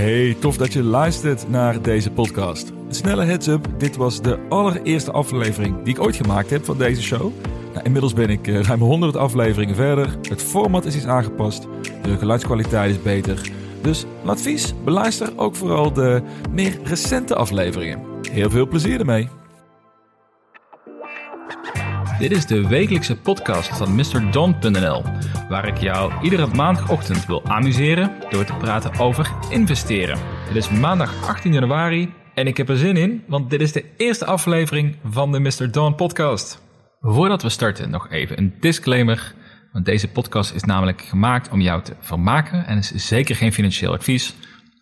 Hey, tof dat je luistert naar deze podcast. Een snelle heads-up, dit was de allereerste aflevering die ik ooit gemaakt heb van deze show. Nou, inmiddels ben ik uh, ruim 100 afleveringen verder. Het format is iets aangepast, de geluidskwaliteit is beter. Dus een advies, beluister ook vooral de meer recente afleveringen. Heel veel plezier ermee. Dit is de wekelijkse podcast van MrDon.nl, waar ik jou iedere maandagochtend wil amuseren door te praten over investeren. Het is maandag 18 januari en ik heb er zin in, want dit is de eerste aflevering van de Mr. Don podcast. Voordat we starten, nog even een disclaimer. Want deze podcast is namelijk gemaakt om jou te vermaken en is zeker geen financieel advies.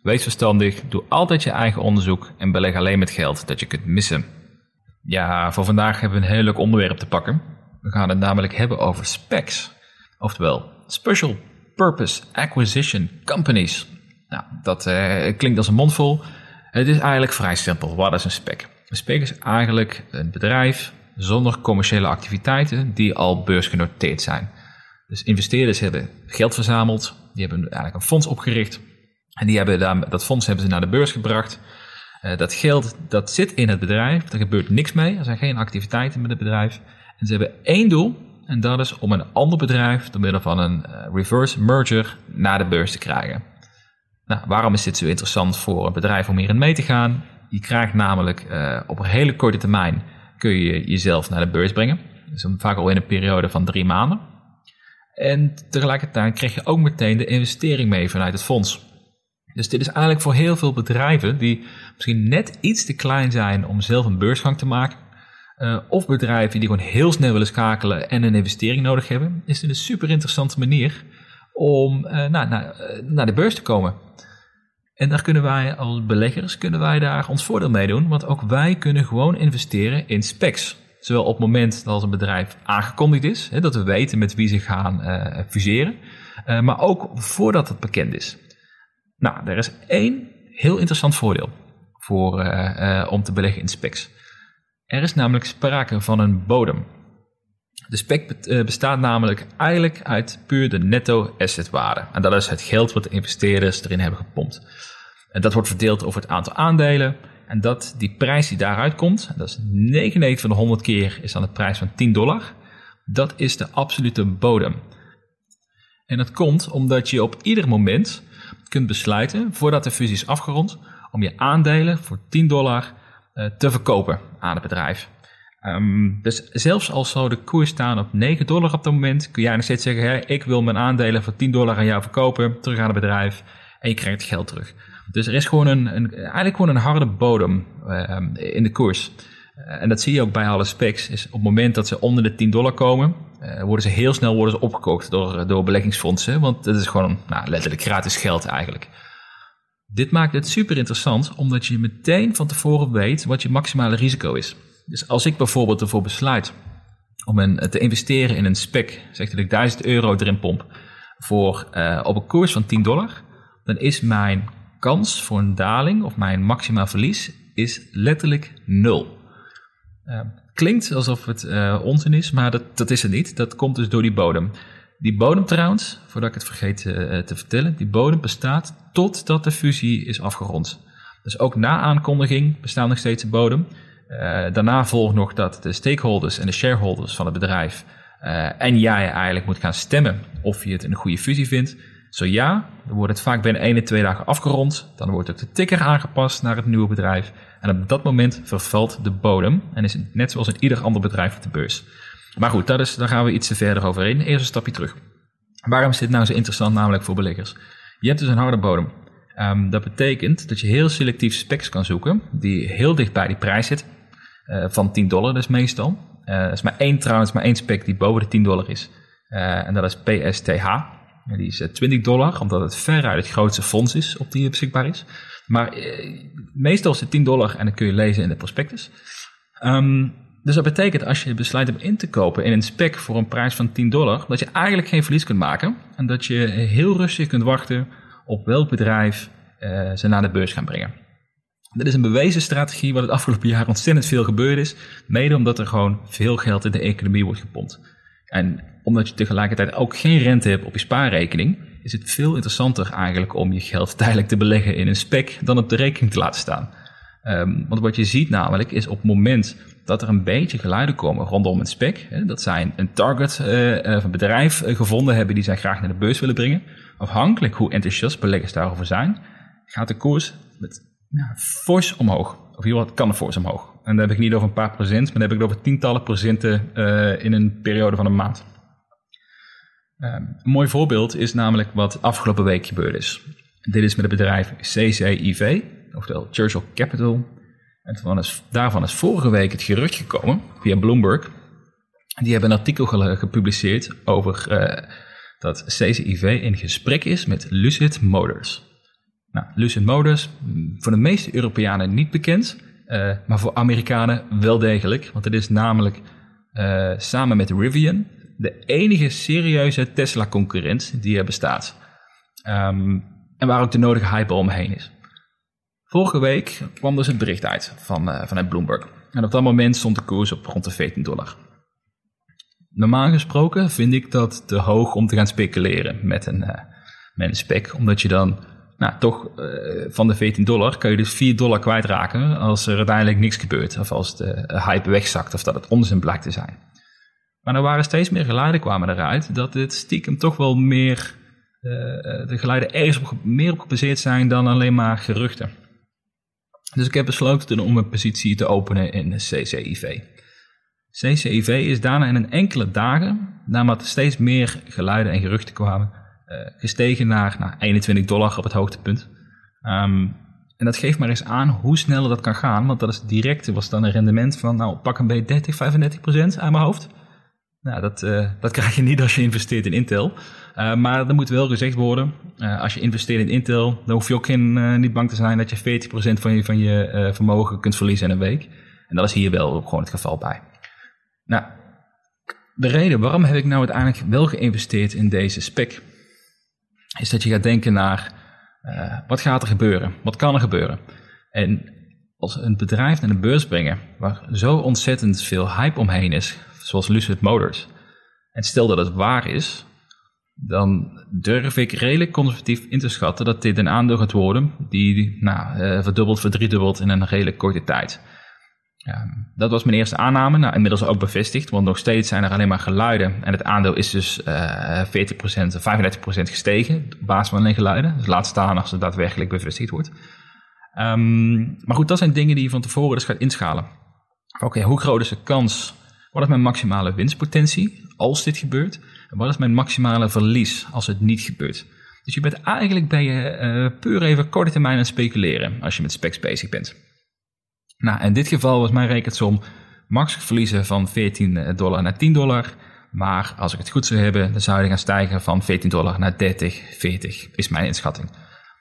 Wees verstandig, doe altijd je eigen onderzoek en beleg alleen met geld dat je kunt missen. Ja, voor vandaag hebben we een heel leuk onderwerp te pakken. We gaan het namelijk hebben over SPACs. Oftewel, Special Purpose Acquisition Companies. Nou, dat eh, klinkt als een mondvol. Het is eigenlijk vrij simpel. Wat is een SPAC? Een SPAC is eigenlijk een bedrijf zonder commerciële activiteiten die al beursgenoteerd zijn. Dus investeerders hebben geld verzameld, die hebben eigenlijk een fonds opgericht en die hebben dat fonds hebben ze naar de beurs gebracht. Uh, dat geld dat zit in het bedrijf, er gebeurt niks mee, er zijn geen activiteiten met het bedrijf. En ze hebben één doel en dat is om een ander bedrijf door middel van een uh, reverse merger naar de beurs te krijgen. Nou, waarom is dit zo interessant voor een bedrijf om hierin mee te gaan? Je krijgt namelijk uh, op een hele korte termijn kun je jezelf naar de beurs brengen. Dus vaak al in een periode van drie maanden. En tegelijkertijd krijg je ook meteen de investering mee vanuit het fonds. Dus dit is eigenlijk voor heel veel bedrijven die misschien net iets te klein zijn om zelf een beursgang te maken. Uh, of bedrijven die gewoon heel snel willen schakelen en een investering nodig hebben. Is dit een super interessante manier om nou, naar, uh, naar de beurs te komen. En daar kunnen wij als beleggers kunnen wij daar ons voordeel mee doen. Want ook wij kunnen gewoon investeren in specs. Zowel op het moment dat een bedrijf aangekondigd is, hè, dat we weten met wie ze gaan fuseren, maar ook voordat het bekend is. Nou, er is één heel interessant voordeel voor, uh, om te beleggen in specs. Er is namelijk sprake van een bodem. De spec bestaat namelijk eigenlijk uit puur de netto assetwaarde. En dat is het geld wat de investeerders erin hebben gepompt. En dat wordt verdeeld over het aantal aandelen. En dat die prijs die daaruit komt, dat is 99 van de 100 keer, is dan de prijs van 10 dollar. Dat is de absolute bodem. En dat komt omdat je op ieder moment kunt besluiten, voordat de fusie is afgerond, om je aandelen voor 10 dollar uh, te verkopen aan het bedrijf. Um, dus zelfs als zou de koers staan op 9 dollar op dat moment, kun jij nog steeds zeggen: ik wil mijn aandelen voor 10 dollar aan jou verkopen, terug aan het bedrijf en je krijgt het geld terug. Dus er is gewoon een, een eigenlijk gewoon een harde bodem uh, in de koers. Uh, en dat zie je ook bij alle specs. Is op het moment dat ze onder de 10 dollar komen, uh, worden ze heel snel worden ze opgekocht door, door beleggingsfondsen. Want dat is gewoon nou, letterlijk gratis geld eigenlijk. Dit maakt het super interessant, omdat je meteen van tevoren weet wat je maximale risico is. Dus als ik bijvoorbeeld ervoor besluit om te investeren in een spec, zeg dat ik 1000 euro erin pomp, voor, op een koers van 10 dollar, dan is mijn kans voor een daling of mijn maximaal verlies is letterlijk nul. Uh, klinkt alsof het uh, onzin is, maar dat, dat is het niet. Dat komt dus door die bodem. Die bodem trouwens, voordat ik het vergeet uh, te vertellen, die bodem bestaat totdat de fusie is afgerond. Dus ook na aankondiging bestaat nog steeds een bodem. daarna volgt nog dat de stakeholders en de shareholders van het bedrijf en jij eigenlijk moet gaan stemmen of je het een goede fusie vindt. Zo ja, dan wordt het vaak binnen 1 en 2 dagen afgerond. Dan wordt ook de ticker aangepast naar het nieuwe bedrijf. En op dat moment vervalt de bodem. En is het net zoals in ieder ander bedrijf op de beurs. Maar goed, daar gaan we iets te verder over in. Eerst een stapje terug. Waarom is dit nou zo interessant, namelijk voor beleggers? Je hebt dus een harde bodem. Um, dat betekent dat je heel selectief specs kan zoeken, die heel dicht bij die prijs zit. Uh, van 10 dollar dus meestal. Uh, er is maar één trouwens, maar één spec die boven de 10 dollar is. Uh, en dat is PSTH. Die is 20 dollar, omdat het veruit het grootste fonds is op die beschikbaar is. Maar eh, meestal is het 10 dollar en dat kun je lezen in de prospectus. Um, dus dat betekent als je besluit om in te kopen in een spec voor een prijs van 10 dollar, dat je eigenlijk geen verlies kunt maken. En dat je heel rustig kunt wachten op welk bedrijf ze naar de beurs gaan brengen. Dat is een bewezen strategie wat het afgelopen jaar ontzettend veel gebeurd is. Mede omdat er gewoon veel geld in de economie wordt gepompt. En omdat je tegelijkertijd ook geen rente hebt op je spaarrekening, is het veel interessanter eigenlijk om je geld tijdelijk te beleggen in een spec dan op de rekening te laten staan. Ehm, want wat je ziet namelijk is op het moment dat er een beetje geluiden komen rondom een spec, hè, dat zij een target uh, of een bedrijf gevonden hebben die zij graag naar de beurs willen brengen, afhankelijk hoe enthousiast beleggers daarover zijn, gaat de koers met ja, fors omhoog. Of hier wat kan er fors omhoog. En dan heb ik niet over een paar procent, maar dan heb ik over tientallen procenten uh, in een periode van een maand. Um, een mooi voorbeeld is namelijk wat afgelopen week gebeurd is. Dit is met het bedrijf CCIV, oftewel Churchill Capital. En is, daarvan is vorige week het gerucht gekomen via Bloomberg. Die hebben een artikel gepubliceerd over uh, dat CCIV in gesprek is met Lucid Motors. Nou, Lucid Motors, voor de meeste Europeanen niet bekend, uh, maar voor Amerikanen wel degelijk. Want het is namelijk uh, samen met Rivian de enige serieuze Tesla-concurrent die er bestaat. Um, en waar ook de nodige hype omheen is. Vorige week kwam dus het bericht uit van, uh, vanuit Bloomberg. En op dat moment stond de koers op rond de 14 dollar. Normaal gesproken vind ik dat te hoog om te gaan speculeren met een, met een spec. Omdat je dan, nou toch, uh, van de 14 dollar kan je dus 4 dollar kwijtraken als er uiteindelijk niks gebeurt. Of als de hype wegzakt of dat het onzin blijkt te zijn. Maar er waren steeds meer geluiden kwamen eruit dat dit stiekem toch wel meer, de geluiden ergens op, meer op gebaseerd zijn dan alleen maar geruchten. Dus ik heb besloten om een positie te openen in CCIV. CCIV is daarna in een enkele dagen, naarmate steeds meer geluiden en geruchten kwamen, gestegen naar, naar 21 dollar op het hoogtepunt. Um, en dat geeft maar eens aan hoe snel dat kan gaan, want dat is direct, was dan een rendement van, nou, pak een beetje 30, 35 procent aan mijn hoofd. Nou, dat, uh, dat krijg je niet als je investeert in Intel. Uh, maar er moet wel gezegd worden, als je investeert in Intel, dan hoef je ook geen, niet bang te zijn dat je 40% van je, van je vermogen kunt verliezen in een week. En dat is hier wel gewoon het geval bij. Nou, de reden waarom heb ik nou uiteindelijk wel geïnvesteerd in deze spec, is dat je gaat denken naar, wat gaat er gebeuren? Wat kan er gebeuren? En als een bedrijf naar de beurs brengen, waar zo ontzettend veel hype omheen is, zoals Lucid Motors, en stel dat het waar is, dan durf ik redelijk conservatief in te schatten dat dit een aandeel gaat worden die nou, uh, verdubbelt, verdriedubbelt in een redelijk korte tijd. Dat was mijn eerste aanname, nou, inmiddels ook bevestigd, want nog steeds zijn er alleen maar geluiden en het aandeel is dus uh, 40%, 35% gestegen op basis van alleen geluiden. Dus laat staan als het daadwerkelijk bevestigd wordt. Um, maar goed, dat zijn dingen die je van tevoren dus gaat inschalen. Oké, hoe groot is de kans wat is mijn maximale winstpotentie als dit gebeurt? En wat is mijn maximale verlies als het niet gebeurt? Dus je bent eigenlijk bij je uh, puur even korte termijn aan het speculeren als je met specs bezig bent. Nou, in dit geval was mijn rekensom max verliezen van 14 dollar naar 10 dollar. Maar als ik het goed zou hebben, dan zou die gaan stijgen van 14 dollar naar 30, 40, is mijn inschatting.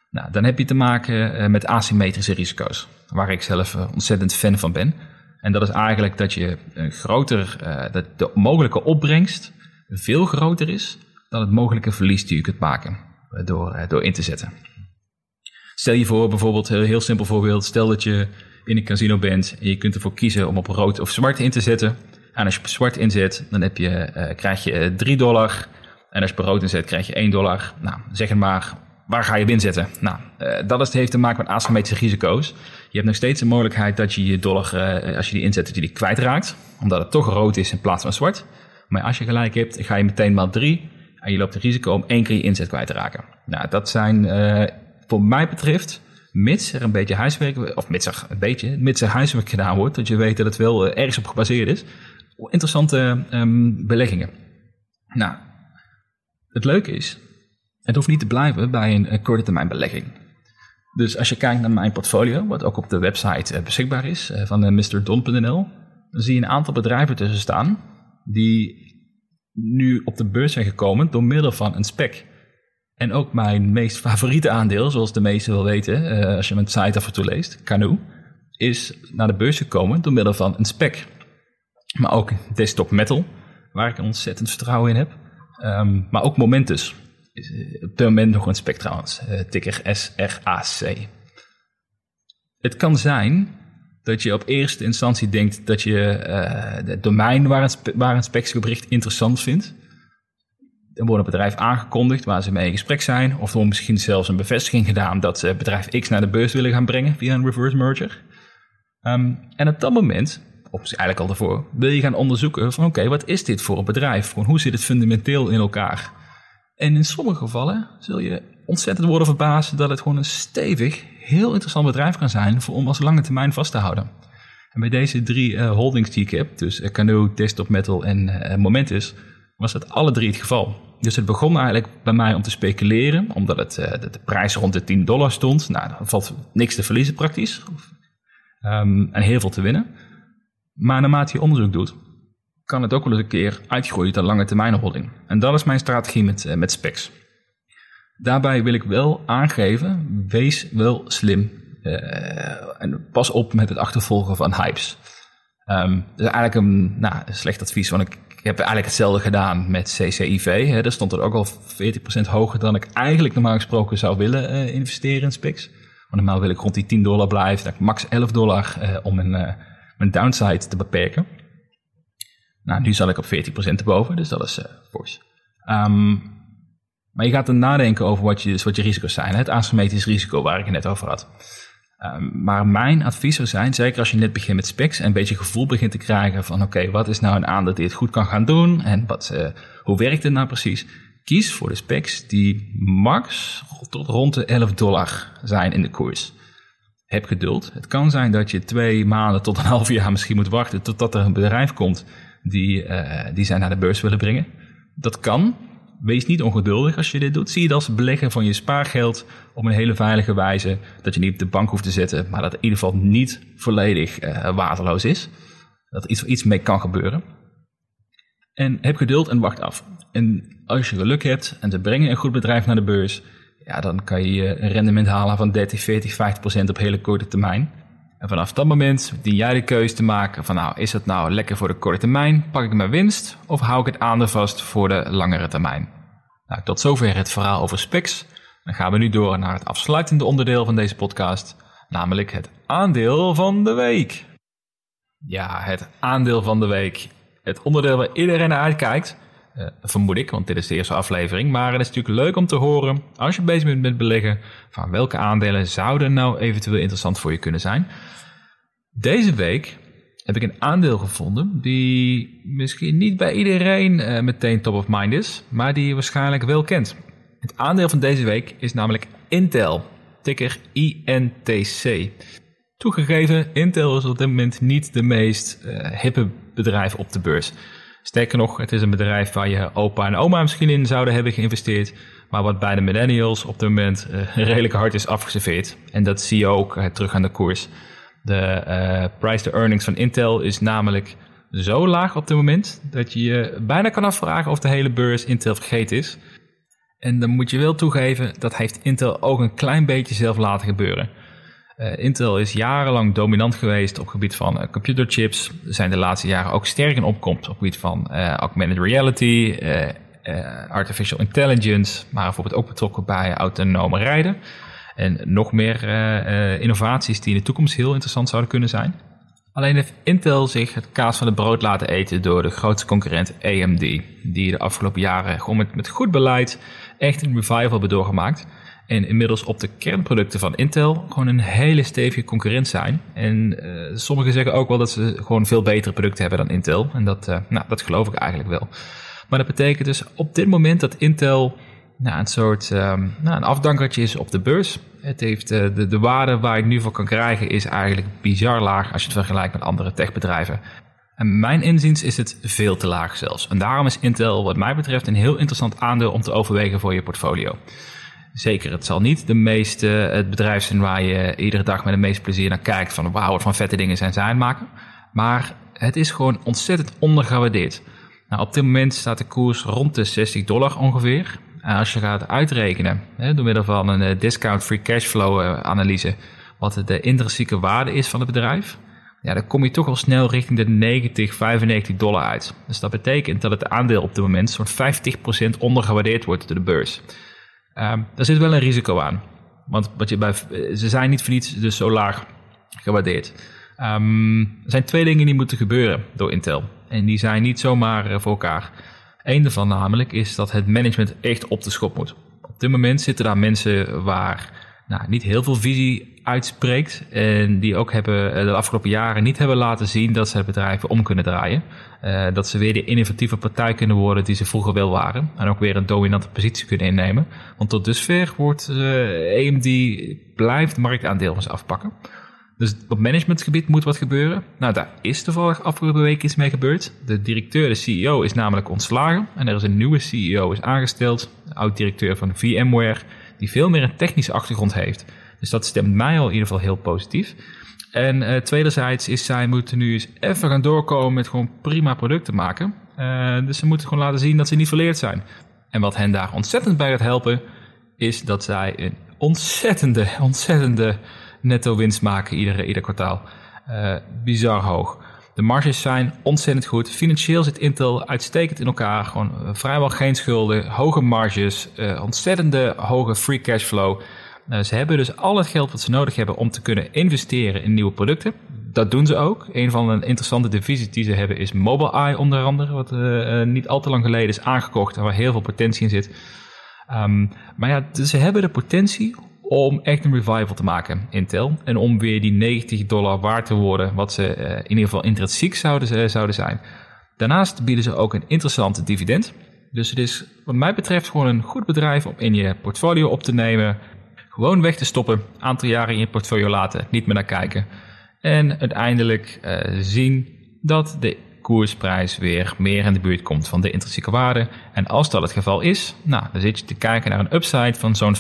Nou, dan heb je te maken met asymmetrische risico's, waar ik zelf ontzettend fan van ben. En dat is eigenlijk dat je een groter, dat de mogelijke opbrengst veel groter is dan het mogelijke verlies die je kunt maken door, door in te zetten. Stel je voor bijvoorbeeld, een heel simpel voorbeeld, stel dat je in een casino bent en je kunt ervoor kiezen om op rood of zwart in te zetten. En als je op zwart inzet, dan heb je, uh, krijg je 3 dollar. En als je op rood inzet, krijg je 1 dollar. Nou, zeg het maar, waar ga je op inzetten? Nou, dat is, heeft te maken met asymmetrische risico's. Je hebt nog steeds de mogelijkheid dat je je dollar, als je die inzet, dat je die kwijtraakt. Omdat het toch rood is in plaats van zwart. Maar als je gelijk hebt, ga je meteen maal 3. En je loopt het risico om één keer je inzet kwijt te raken. Nou, dat zijn uh, voor mij betreft, mits er een beetje huiswerk, of mits er een beetje, mits er huiswerk gedaan wordt, dat je weet dat het wel uh, ergens op gebaseerd is, interessante um, beleggingen. Nou, het leuke is, het hoeft niet te blijven bij een, een korte termijn belegging. Dus als je kijkt naar mijn portfolio, wat ook op de website uh, beschikbaar is van MrDon.nl, dan zie je een aantal bedrijven tussen staan die nu op de beurs zijn gekomen door middel van een spec. En ook mijn meest favoriete aandeel, zoals de meesten wel weten, als je mijn site af en toe leest, Canoe, is naar de beurs gekomen door middel van een spec. Maar ook Desktop Metal, waar ik ontzettend vertrouwen in heb. Um, maar ook Momentus, op dit moment nog een spec trouwens, uh, ticker SRAC. Het kan zijn dat je op eerste instantie denkt dat je het domein waar een, waar een spec interessant vindt. Er wordt een bedrijf aangekondigd waar ze mee in gesprek zijn. Of er wordt misschien zelfs een bevestiging gedaan dat ze bedrijf X naar de beurs willen gaan brengen via een reverse merger. Ehm, en op dat moment, of eigenlijk al daarvoor, wil je gaan onderzoeken van oké, wat is dit voor een bedrijf? hoe zit het fundamenteel in elkaar? En in sommige gevallen zul je ontzettend worden verbaasd dat het gewoon een stevig, heel interessant bedrijf kan zijn voor om als lange termijn vast te houden. En bij deze drie uh, holdings die ik heb, dus uh, Canoe, Desktop Metal en uh, Momentus, was het alle drie het geval. Dus het begon eigenlijk bij mij om te speculeren, omdat het, de, de, prijs rond de 10 dollar stond. Nou, dan valt niks te verliezen praktisch. Um, en heel veel te winnen. Maar naarmate je onderzoek doet, kan het ook wel eens een keer uitgroeien tot lange termijn holding. En dat is mijn strategie met, met specs. Daarbij wil ik wel aangeven, wees wel slim uh, en pas op met het achtervolgen van hypes. Um, dat is eigenlijk een, nou, slecht advies, want ik, heb eigenlijk hetzelfde gedaan met CCIV. Hè. Daar stond er ook al 40% hoger dan ik eigenlijk normaal gesproken zou willen uh, investeren in SPIX. Normaal wil ik rond die 10 dollar blijven, dan max 11 dollar uh, om mijn, mijn downside te beperken. Nou, nu zal ik op 14% erboven, dus dat is fors. Um, maar je gaat dan nadenken over wat je, wat je risico's zijn. Het asymmetrisch risico waar ik het net over had. Um, maar mijn advies zou zijn, zeker als je net begint met specs en een beetje gevoel begint te krijgen van oké, wat is nou een aandeel die het goed kan gaan doen en wat, uh, hoe werkt het nou precies? Kies voor de specs die max tot rond de 11 dollar zijn in de koers. Heb geduld. Het kan zijn dat je twee maanden tot een half jaar misschien moet wachten totdat er een bedrijf komt die, uh, die zij naar de beurs willen brengen. Dat kan, wees niet ongeduldig als je dit doet. Zie het als beleggen van je spaargeld op een hele veilige wijze. Dat je niet op de bank hoeft te zetten, maar dat in ieder geval niet volledig uh, waterloos is. Dat er iets, iets mee kan gebeuren. En heb geduld en wacht af. En als je geluk hebt en ze brengen een goed bedrijf naar de beurs, ja, dan kan je een rendement halen van 30, 40, 50 procent op hele korte termijn. En vanaf dat moment dien jij de keuze te maken van nou, is het nou lekker voor de korte termijn, pak ik mijn winst of hou ik het aandeel vast voor de langere termijn? Nou, tot zover het verhaal over specs. Dan gaan we nu door naar het afsluitende onderdeel van deze podcast, namelijk het aandeel van de week. Ja, het aandeel van de week. Het onderdeel waar iedereen naar uitkijkt. Uh, vermoed ik, want dit is de eerste aflevering. Maar het is natuurlijk leuk om te horen, als je bezig bent met beleggen, van welke aandelen zouden nou eventueel interessant voor je kunnen zijn. Deze week heb ik een aandeel gevonden die misschien niet bij iedereen uh, meteen top of mind is, maar die je waarschijnlijk wel kent. Het aandeel van deze week is namelijk Intel, ticker INTC. Toegegeven, Intel is op dit moment niet de meest uh, hippe bedrijf op de beurs. Sterker nog, het is een bedrijf waar je opa en oma misschien in zouden hebben geïnvesteerd, maar wat bij de millennials op dit moment uh, redelijk hard is afgeserveerd. En dat zie je ook uh, terug aan de koers. De uh, price to earnings van Intel is namelijk zo laag op dit moment dat je je bijna kan afvragen of de hele beurs Intel vergeten is. En dan moet je wel toegeven, dat heeft Intel ook een klein beetje zelf laten gebeuren. Uh, Intel is jarenlang dominant geweest op gebied van uh, computerchips. Er zijn de laatste jaren ook sterk in opkomst op gebied van uh, augmented reality, artificial intelligence, maar bijvoorbeeld ook betrokken bij autonome rijden. En nog meer innovaties die in de toekomst heel interessant zouden kunnen zijn. Alleen heeft Intel zich het kaas van het brood laten eten door de grootste concurrent AMD. Die de afgelopen jaren gewoon met, met goed beleid echt een revival hebben doorgemaakt. En inmiddels op de kernproducten van Intel gewoon een hele stevige concurrent zijn. En uh, sommigen zeggen ook wel dat ze gewoon veel betere producten hebben dan Intel. En dat, uh, nou, dat geloof ik eigenlijk wel. Maar dat betekent dus op dit moment dat Intel nou, een soort um, nou, een afdankertje is op de beurs. Het heeft uh, de, de waarde waar ik nu voor kan krijgen is eigenlijk bizar laag als je het vergelijkt met andere techbedrijven. En mijn inziens is het veel te laag zelfs. En daarom is Intel wat mij betreft een heel interessant aandeel om te overwegen voor je portfolio. Zeker, het zal niet de meeste, het bedrijf zijn waar je iedere dag met de meeste plezier naar kijkt. Van wauw, wat van vette dingen zijn zij aan het maken. Maar het is gewoon ontzettend ondergewaardeerd. Nou, op dit moment staat de koers rond de 60 dollar ongeveer. En als je gaat uitrekenen, hè, door middel van een eh, discount free cashflow eh, analyse, wat de intrinsieke waarde is van het bedrijf, ja, dan kom je toch al snel richting de 90, 95 dollar uit. Dus dat betekent dat het aandeel op dit moment zo'n 50% ondergewaardeerd wordt door de beurs. Um, daar zit wel een risico aan. Want wat je bij, ze zijn niet voor niets dus zo laag gewaardeerd. Um, er zijn twee dingen die moeten gebeuren door Intel. En die zijn niet zomaar uh, voor elkaar. Eén daarvan namelijk is dat het management echt op de schop moet. Op dit moment zitten daar mensen waar nou, niet heel veel visie uitspreekt. En die ook hebben, eh, de afgelopen jaren niet hebben laten zien dat ze het bedrijf om kunnen draaien. Uh, dat ze weer de innovatieve partij kunnen worden die ze vroeger wel waren. En ook weer een dominante positie kunnen innemen. Want tot dusver wordt uh, AMD blijft marktaandeel van ze afpakken. Dus op managementgebied moet wat gebeuren. Nou, daar is toevallig afgelopen week iets mee gebeurd. De directeur, de CEO, is namelijk ontslagen. En er is een nieuwe CEO is aangesteld. Oud-directeur van VMware die veel meer een technische achtergrond heeft. Dus dat stemt mij al in ieder geval heel positief. En uh, tweederzijds is zij moeten nu eens even gaan doorkomen met gewoon prima producten maken. Uh, dus ze moeten gewoon laten zien dat ze niet verleerd zijn. En wat hen daar ontzettend bij gaat helpen, is dat zij een ontzettende, ontzettende netto winst maken iedere, ieder kwartaal. Uh, bizar hoog. De marges zijn ontzettend goed. Financieel zit Intel uitstekend in elkaar. Gewoon vrijwel geen schulden, hoge marges, ontzettende hoge free cash flow. Uh, ze hebben dus al het geld wat ze nodig hebben om te kunnen investeren in nieuwe producten. Dat doen ze ook. Een van de interessante divisies die ze hebben is Mobileye onder andere. Wat niet al te lang geleden is aangekocht en waar heel veel potentie in zit. Um, maar ja, ze hebben de potentie om echt een revival te maken, Intel. En om weer die 90 dollar waard te worden, wat ze uh, in ieder geval intrinsiek zouden, zouden zijn. Daarnaast bieden ze ook een interessante dividend. Dus het is wat mij betreft gewoon een goed bedrijf om in je portfolio op te nemen. Gewoon weg te stoppen, aantal jaren in je portfolio laten, niet meer naar kijken. En uiteindelijk uh, zien dat de koersprijs weer meer in de buurt komt van de intrinsieke waarde. En als dat het geval is, nou, dan zit je te kijken naar een upside van zo'n 50%.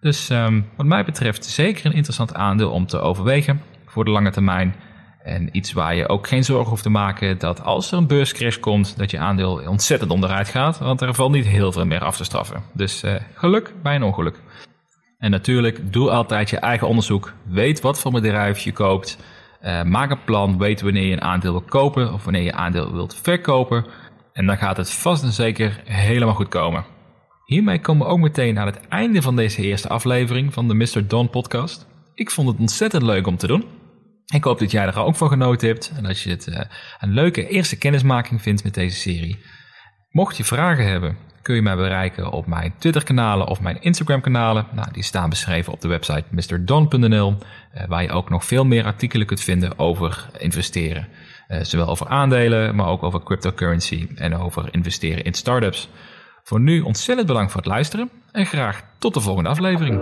Dus um, wat mij betreft zeker een interessant aandeel om te overwegen voor de lange termijn. En iets waar je ook geen zorgen hoeft te maken dat als er een beurscrash komt, dat je aandeel ontzettend onderuit gaat. Want er valt niet heel veel meer af te straffen. Dus uh, geluk bij een ongeluk. En natuurlijk, doe altijd je eigen onderzoek. Weet wat voor bedrijf je koopt. Uh, maak een plan. Weet wanneer je een aandeel wil kopen of wanneer je aandeel wilt verkopen. En dan gaat het vast en zeker helemaal goed komen. Hiermee komen we ook meteen aan het einde van deze eerste aflevering van de Mr. Don podcast. Ik vond het ontzettend leuk om te doen. Ik hoop dat jij er ook van genoten hebt en dat je het uh, een leuke eerste kennismaking vindt met deze serie. Mocht je vragen hebben, kun je mij bereiken op mijn Twitter-kanalen of mijn Instagram-kanalen. Nou, die staan beschreven op de website mrdon.nl, uh, waar je ook nog veel meer artikelen kunt vinden over investeren. Uh, zowel over aandelen, maar ook over cryptocurrency en over investeren in startups. Voor nu ontzettend bedankt voor het luisteren en graag tot de volgende aflevering.